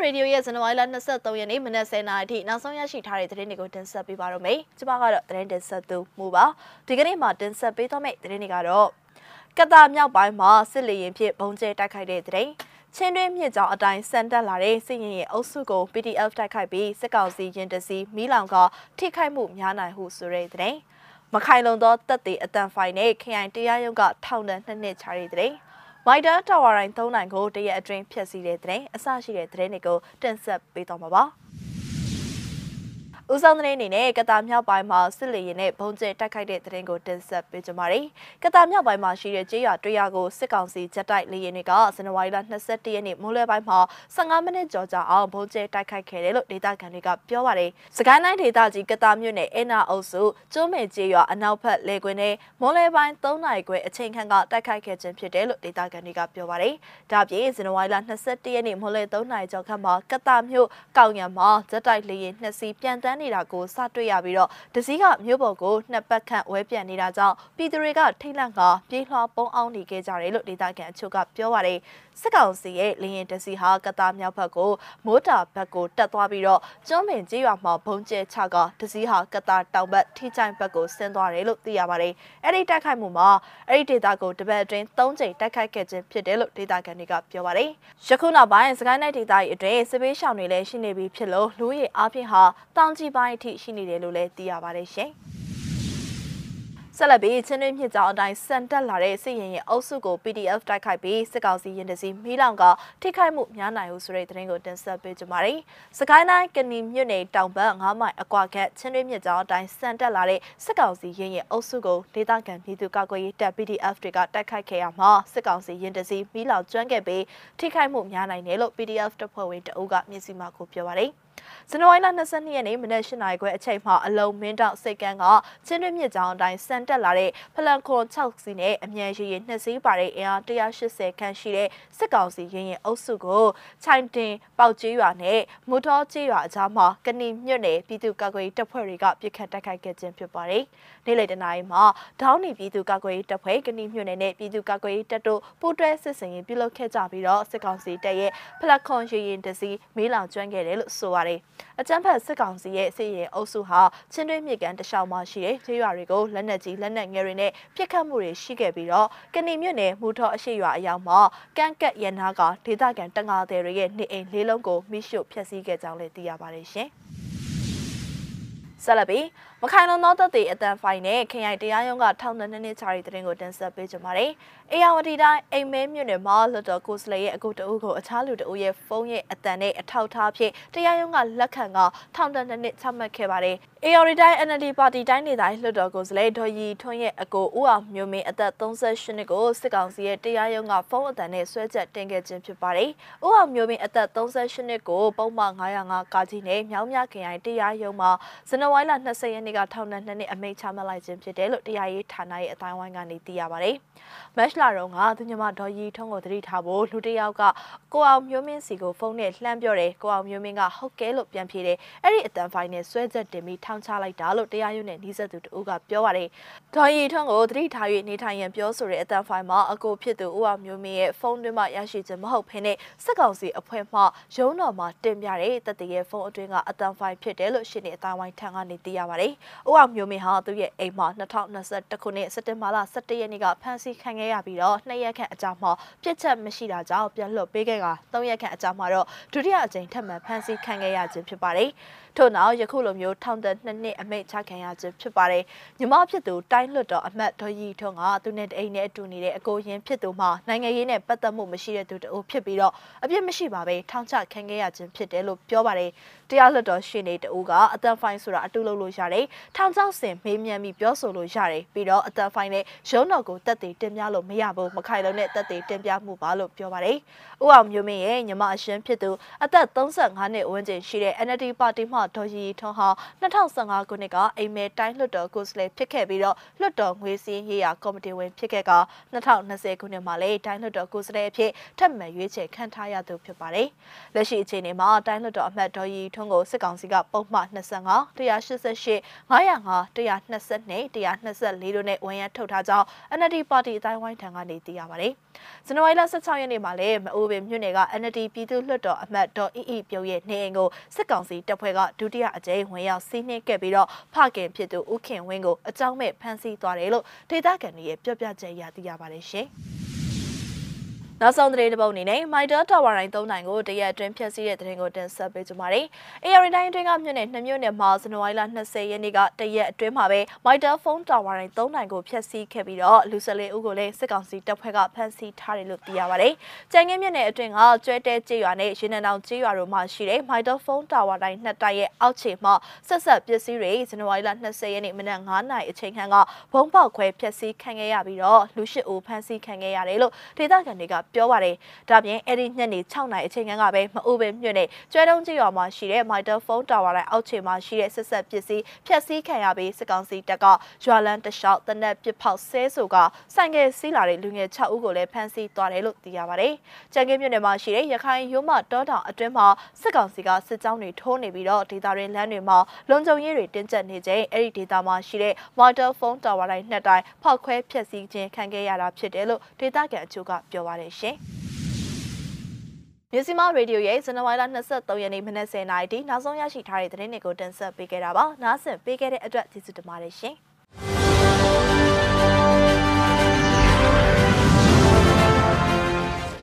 မရေဒီယိုရဲ့ဇန်နဝါရီလ23ရက်နေ့မနက်10:00နာရီထိနောက်ဆုံးရရှိထားတဲ့သတင်းတွေကိုတင်ဆက်ပေးပါရမယ်။ကျွန်မကတော့သတင်းတင်ဆက်သူမူပါ။ဒီကနေ့မှာတင်ဆက်ပေးသွားမယ့်သတင်းတွေကတော့ကတာမြောက်ပိုင်းမှာစစ်လေရင်ဖြင့်ဘုံကျဲတိုက်ခိုက်တဲ့သတင်းချင်းတွင်းမြစ်ကြောင်အတိုင်းစံတက်လာတဲ့စစ်ရင်ရဲ့အုပ်စုကို PDF တိုက်ခိုက်ပြီးစစ်ကောင်စီရင်တစီမီးလောင်ကထိခိုက်မှုများနိုင်ဟုဆိုတဲ့တဲ့မခိုင်လုံသောတပ်တွေအတန်ဖိုင်နဲ့ခရိုင်တရားရုံးကထောင်ဒဏ်နှစ်နှစ်ချရတဲ့တဲ့ မိုက်တာတာဝါရိုင်း၃နိုင်ကိုတရက်အတွင်းဖျက်ဆီးတဲ့တဲ့အစရှိတဲ့တဲ့တွေကိုတင်ဆက်ပေးတော့မှာပါ။ ဦးဆောင်တဲ့အနေနဲ့ကတာမြောက်ပိုင်းမှာစစ်လေရင်နဲ့ဘုံကျဲတိုက်ခိုက်တဲ့တဲ့ရင်ကိုတင်ဆက်ပေးကြပါမယ်။ကတာမြောက်ပိုင်းမှာရှိတဲ့ကျေးရွာတွေ့ရကိုစစ်ကောင်စီဂျက်တိုက်လေရင်တွေကဇန်နဝါရီလ22ရက်နေ့မိုးလယ်ပိုင်းမှာ15မိနစ်ကျော်ကြာအောင်ဘုံကျဲတိုက်ခိုက်ခဲ့တယ်လို့ဒေသခံတွေကပြောပါတယ်။စကိုင်းတိုင်းဒေသကြီးကတာမြို့နယ်အနာအုပ်စုကျွန်းမေကျေးရွာအနောက်ဘက်လေကွင်းနဲ့မိုးလယ်ပိုင်း3နိုင်ခွဲအချိန်ခန့်ကတိုက်ခိုက်ခဲ့ခြင်းဖြစ်တယ်လို့ဒေသခံတွေကပြောပါတယ်။ဒါပြင်ဇန်နဝါရီလ22ရက်နေ့မိုးလယ်3နိုင်ကျော်ခန့်မှာကတာမြို့ကောက်ရံမှာဂျက်တိုက်လေရင်နှစ်စီးပြန်တန်းနေတာကိုစတွေ့ရပြီးတော့ဒစီကမြို့ပေါ်ကိုနှစ်ပတ်ခန့်ဝဲပြန်နေတာကြောင့်ပြည်သူတွေကထိတ်လန့်ကပြေးလွှာပုံအောင်နေခဲ့ကြတယ်လို့ဒေသခံအချို့ကပြောပါတယ်စစ်ကောင်စီရဲ့လေရင်တစီဟာကတာမြောက်ဘက်ကိုမိုးတာဘက်ကိုတက်သွားပြီးတော့ကျွန်းပင်ကျေးရွာမှာဘုံကျဲချကတစီဟာကတာတောင်ဘက်ထိချိုင်ဘက်ကိုဆင်းသွားတယ်လို့သိရပါတယ်အဲ့ဒီတိုက်ခိုက်မှုမှာအဲ့ဒီဒေသကိုတပတ်အတွင်း၃ကြိမ်တိုက်ခိုက်ခဲ့ခြင်းဖြစ်တယ်လို့ဒေသခံတွေကပြောပါတယ်ယခုနောက်ပိုင်းစကိုင်းနိုင်ဒေသရဲ့အတွင်းစစ်ပေးရှောင်တွေလည်းရှိနေပြီဖြစ်လို့လူရည်အားဖြင့်ဟာတောင်ကြီးပိုင်းအထိရှိနေတယ်လို့လည်းသိရပါတယ်ရှင်။ဆက်လက်ပြီးချင်းတွင်းမြစ်ကြောင်အတိုင်းစံတက်လာတဲ့စစ်ရင်ရဲ့အုပ်စုကို PDF တိုက်ခိုက်ပြီးစစ်ကောင်စီရင်တစီမီးလောင်ကထိခိုက်မှုများနိုင်ဟုဆိုတဲ့သတင်းကိုတင်ဆက်ပေးကြပါမယ်။စကိုင်းတိုင်းကဏီမြို့နယ်တောင်ဘက်9မိုင်အကွာခန့်ချင်းတွင်းမြစ်ကြောင်အတိုင်းစံတက်လာတဲ့စစ်ကောင်စီရင်ရဲ့အုပ်စုကိုဒေသခံပြည်သူကာကွယ်ရေးတပ် PDF တွေကတိုက်ခိုက်ခဲ့ရမှာစစ်ကောင်စီရင်တစီမီးလောင်ကျွမ်းခဲ့ပြီးထိခိုက်မှုများနိုင်တယ်လို့ PDF တပ်ဖွဲ့ဝင်တအုပ်ကမျက်စိမှကိုပြောပါတယ်။ ဇန်နဝါရီလ22ရက်နေ့မနက်၈နာရီခွဲအချိန်မှာအလုံးမင်းတောင်စိတ်ကန်းကချင်းတွင်းမြစ်ကြောင်အတိုင်းစံတက်လာတဲ့ဖလန်ခွန်6စီးနဲ့အမြန်ရည်ရည်နှစ်စီးပါတဲ့အင်အား180ခန့်ရှိတဲ့စစ်ကောင်စီရင်ရင်အုပ်စုကိုချိုင်တင်ပေါက်ကျေးရွာနဲ့မူတော်ကျေးရွာအကြားမှာကဏီမြွတ်နယ်ပြည်သူ့ကာကွယ်ရေးတပ်ဖွဲ့တွေကပြစ်ခတ်တိုက်ခိုက်ခဲ့ခြင်းဖြစ်ပါတယ်။နေ့လယ်တနာရီမှာဒေါင်းနီပြည်သူ့ကာကွယ်ရေးတပ်ဖွဲ့ကဏီမြွတ်နယ်နဲ့ပြည်သူ့ကာကွယ်ရေးတပ်တို့ပူးတွဲစစ်စင်ရေးပြုလုပ်ခဲ့ကြပြီးတော့စစ်ကောင်စီတပ်ရဲ့ဖလက်ခွန်ရည်ရင်တစီမေးလောင်ကျွမ်းခဲ့တယ်လို့ဆိုပါတယ်။အကြမ်းဖက်စစ်ကောင်စီရဲ့စစ်ရင်အုပ်စုဟာချင်းတွင်းမြေကန်တလျှောက်မှာရှိတဲ့ကျေးရွာတွေကိုလက်နက်ကြီးလက်နက်ငယ်တွေနဲ့ပစ်ခတ်မှုတွေရှိခဲ့ပြီးတော့ကဏီမြို့နယ်မူထော်အရှိရွာအရောက်မှာကန့်ကတ်ရန်နာကဒေသခံတငါသည်တွေရဲ့နေအိမ်လေးလုံးကိုမိရှုဖျက်ဆီးခဲ့ကြောင်းလည်းသိရပါတယ်ရှင်။ ဆက်လက်ပြီးမခိုင်လုံသောတပ်တွေအတန်ဖိုင်နဲ့ခရိုင်တရားရုံးကထောင်ဒဏ်နှစ်နှစ်ချာရီတဲ့ကိုတင်ဆက်ပေးကြပါမယ်။အေယာဝတီတိုင်းအိမ်မဲမြို့နယ်မှာလွတ်တော်ကိုစလေရဲ့အကူတအုပ်ကိုအခြားလူတအုပ်ရဲ့ဖုန်းရဲ့အတန်နဲ့အထောက်ထားဖြင့်တရားရုံးကလက်ခံကထောင်ဒဏ်နှစ်နှစ်ချမှတ်ခဲ့ပါတယ်။အေယာဝတီတိုင်း NLD ပါတီတိုင်းဒေသလွတ်တော်ကိုစလေဒေါ်ရီထွန်းရဲ့အကိုဦးအောင်မျိုးမင်းအသက်38နှစ်ကိုစစ်ကောင်စီရဲ့တရားရုံးကဖုန်းအတန်နဲ့ဆွဲချက်တင်ခဲ့ခြင်းဖြစ်ပါတယ်။ဦးအောင်မျိုးမင်းအသက်38နှစ်ကိုပုံမှန်905ကာကြီးနဲ့မြောင်းမြခရိုင်တရားရုံးမှာဇန်နဝါရီလ20ရက်နေ့ကထောင်ဒဏ်နှစ်နှစ်အမိန့်ချမှတ်လိုက်ခြင်းဖြစ်တယ်လို့တရားရေးဌာနရဲ့အတိုင်းဝိုင်းကနေသိရပါတယ်။မက်လာရုံကသူညမဒေါ်ရီထုံးကိုသတိထားဖို့လူတစ်ယောက်ကကိုအောင်မျိုးမင်းစီကိုဖုန်းနဲ့လှမ်းပြောတယ်ကိုအောင်မျိုးမင်းကဟုတ်ကဲလို့ပြန်ဖြေတယ်။အဲ့ဒီအတန်ဖိုင်နဲ့ဆွဲချက်တင်ပြီးထောင်ချလိုက်တာလို့တရားရုံးနဲ့နှီးဆက်သူတို့ကပြောပါတယ်။ဒေါ်ရီထုံးကိုသတိထား၍နေထိုင်ရန်ပြောဆိုတဲ့အတန်ဖိုင်မှာအကိုဖြစ်သူဦးအောင်မျိုးမင်းရဲ့ဖုန်းတွင်မှရရှိခြင်းမဟုတ်ဘဲနဲ့စက်ကောင်စီအဖွဲ့မှရုံးတော်မှာတင်ပြတဲ့တပ်တရဲ့ဖုန်းအတွင်းကအတန်ဖိုင်ဖြစ်တယ်လို့ရှင်းနေအတိုင်းဝိုင်းထံကနေသိရပါတယ်။ဦးအောင်မျိုးမင်းဟာသူ့ရဲ့အိမ်မှာ2021ခုနှစ်စက်တင်ဘာလ17ရက်နေ့ကဖမ်းဆီးခံခဲ့ရပြီးတော့2ရက်ခန့်အကြာမှာပြစ်ချက်မရှိတာကြောင့်ပြန်လွှတ်ပေးခဲ့က3ရက်ခန့်အကြာမှာတော့ဒုတိယအကြိမ်ထပ်မံဖမ်းဆီးခံခဲ့ရခြင်းဖြစ်ပါတယ်။ထို့နောက်ယခုလိုမျိုးထောင်သက်နှစ်နှစ်အမိန့်ချခံရခြင်းဖြစ်ပါတယ်ညီမဖြစ်သူတိုင်းလွတ်တော်အမတ်ဒေါ်ရီထွန်းကသူနဲ့အိမ်နဲ့အတူနေတဲ့အကိုရင်ဖြစ်သူမှာနိုင်ငံရေးနဲ့ပတ်သက်မှုမရှိတဲ့သူတအိုဖြစ်ပြီးတော့အပြစ်မရှိပါပဲထောင်ချခံခဲ့ရခြင်းဖြစ်တယ်လို့ပြောပါတယ်တရားလွတ်တော်ရှင်နေတူကအတန်ဖိုင်ဆိုတာအတူလုပ်လို့ရတယ်ထောင်ချောက်စင်မေးမြန်းပြီးပြောဆိုလို့ရတယ်ပြီးတော့အတန်ဖိုင်နဲ့ရုံးတော်ကိုတက်တည်တင်ပြလို့မရဘူးမခိုင်လုံးနဲ့တက်တည်တင်ပြမှုပါလို့ပြောပါတယ်ဦးအောင်မျိုးမင်းရဲ့ညီမအရှင်ဖြစ်သူအသက်35နှစ်ဝန်းကျင်ရှိတဲ့ NLD ပါတီမှဒေါ်ရီထွန်းဟာ2015ခုနှစ်ကအိမ်မဲတိုင်းလွှတ်တော်ကိုယ်စားလှယ်ဖြစ်ခဲ့ပြီးတော့လွှတ်တော်ငွေစည်းရေးရာကော်မတီဝင်ဖြစ်ခဲ့က2020ခုနှစ်မှာလည်းတိုင်းလွှတ်တော်ကိုယ်စားလှယ်အဖြစ်ထပ်မံရွေးချယ်ခံထားရသူဖြစ်ပါတယ်။လက်ရှိအခြေအနေမှာတိုင်းလွှတ်တော်အမတ်ဒေါ်ရီထွန်းကိုစစ်ကောင်စီကပုံမှန်25 188 905 120 124တို့နဲ့ဝန်ရထုတ်ထားကြောင်း NLD ပါတီအတိုင်းဝိုင်းထံကနေသိရပါတယ်။ဇန်နဝါရီလ16ရက်နေ့မှာလည်းမအိုးပင်မြို့နယ်က NLD ပြည်သူ့လွှတ်တော်အမတ်ဒေါ်အီအီပြုံးရဲ့နေအိမ်ကိုစစ်ကောင်စီတပ်ဖွဲ့ကဒုတိယအကြိမ်ဝင်ရောက်စီးနှင်းခဲ့ပြီးတော့ဖခင်ဖြစ်သူဦးခင်ဝင်းကိုအကြောင်းမဲ့ဖမ်းဆီးသွားတယ်လို့ဒေသခံတွေရဲ့ပြောပြချက်အရသိရပါတယ်ရှင်။ နောက်ဆုံးသတင်းတစ်ပုဒ်အနေနဲ့ Mitre Tower တိုင်း၃နိုင်ကိုတရက်အတွင်းဖျက်ဆီးတဲ့သတင်းကိုတင်ဆက်ပေးကြပါမယ်။ AR တိုင်းအတွင်းကမြို့နယ်နှစ်မြို့နယ်မှာဇန်နဝါရီလ20ရက်နေ့ကတရက်အတွင်းမှာပဲ Mitre Phone Tower တိုင်း၃နိုင်ကိုဖျက်ဆီးခဲ့ပြီးတော့လူစလေးဦးကိုလည်းစစ်ကောင်စီတပ်ဖွဲ့ကဖမ်းဆီးထားတယ်လို့သိရပါတယ်။ကြံငင်းမြို့နယ်အတွင်းကကျွဲတဲကျေးရွာနဲ့ရေနံတောင်ကျေးရွာတို့မှာရှိတဲ့ Mitre Phone Tower တိုင်းနှစ်တိုက်ရဲ့အောက်ခြေမှာဆက်ဆက်ပစ္စည်းတွေဇန်နဝါရီလ20ရက်နေ့မနက်9နာရီအချိန်ခန့်ကဘုံပေါက်ခွဲဖျက်ဆီးခံခဲ့ရပြီးတော့လူရှစ်ဦးဖမ်းဆီးခံခဲ့ရတယ်လို့ဒေသခံတွေကပြောပါတယ်။ဒါပြင်အဲ့ဒီညနေ6နာရီအချိန်ခန့်ကပဲမအိုးပင်မြို့နယ်ကျွဲတုံးကြီးရွာမှာရှိတဲ့ Mitre Phone Tower တိုင်းအောက်ခြေမှာရှိတဲ့ဆက်ဆက်ပစ္စည်းဖျက်ဆီးခံရပြီးစစ်ကောင်စီတပ်ကရွာလန်းတလျှောက်တနက်ပစ်ဖောက်ဆဲဆိုကဆိုင်ကယ်စီးလာတဲ့လူငယ်6ဦးကိုလည်းဖမ်းဆီးသွားတယ်လို့သိရပါတယ်။ကြံကင်းမြို့နယ်မှာရှိတဲ့ရခိုင်ရိုးမတောတောင်အတွင်းမှာစစ်ကောင်စီကစစ်ကြောင်းတွေထိုးနေပြီးတော့ဒေသတွင်းလမ်းတွေမှာလုံခြုံရေးတွေတင်းကျပ်နေချိန်အဲ့ဒီဒေသမှာရှိတဲ့ Mitre Phone Tower တိုင်းနှစ်တိုင်းဖောက်ခွဲဖျက်ဆီးခြင်းခံခဲ့ရတာဖြစ်တယ်လို့ဒေသခံအချို့ကပြောပါတယ်ရှင်။မြစီမရေဒီယိုရဲ့ဇန်နဝါရီလ23ရက်နေ့မနက်10:00နာရီထိနောက်ဆုံးရရှိထားတဲ့သတင်းတွေကိုတင်ဆက်ပေးခဲ့တာပါ။နားဆင်ပေးခဲ့တဲ့အတွက်ကျေးဇူးတင်ပါတယ်ရှင်။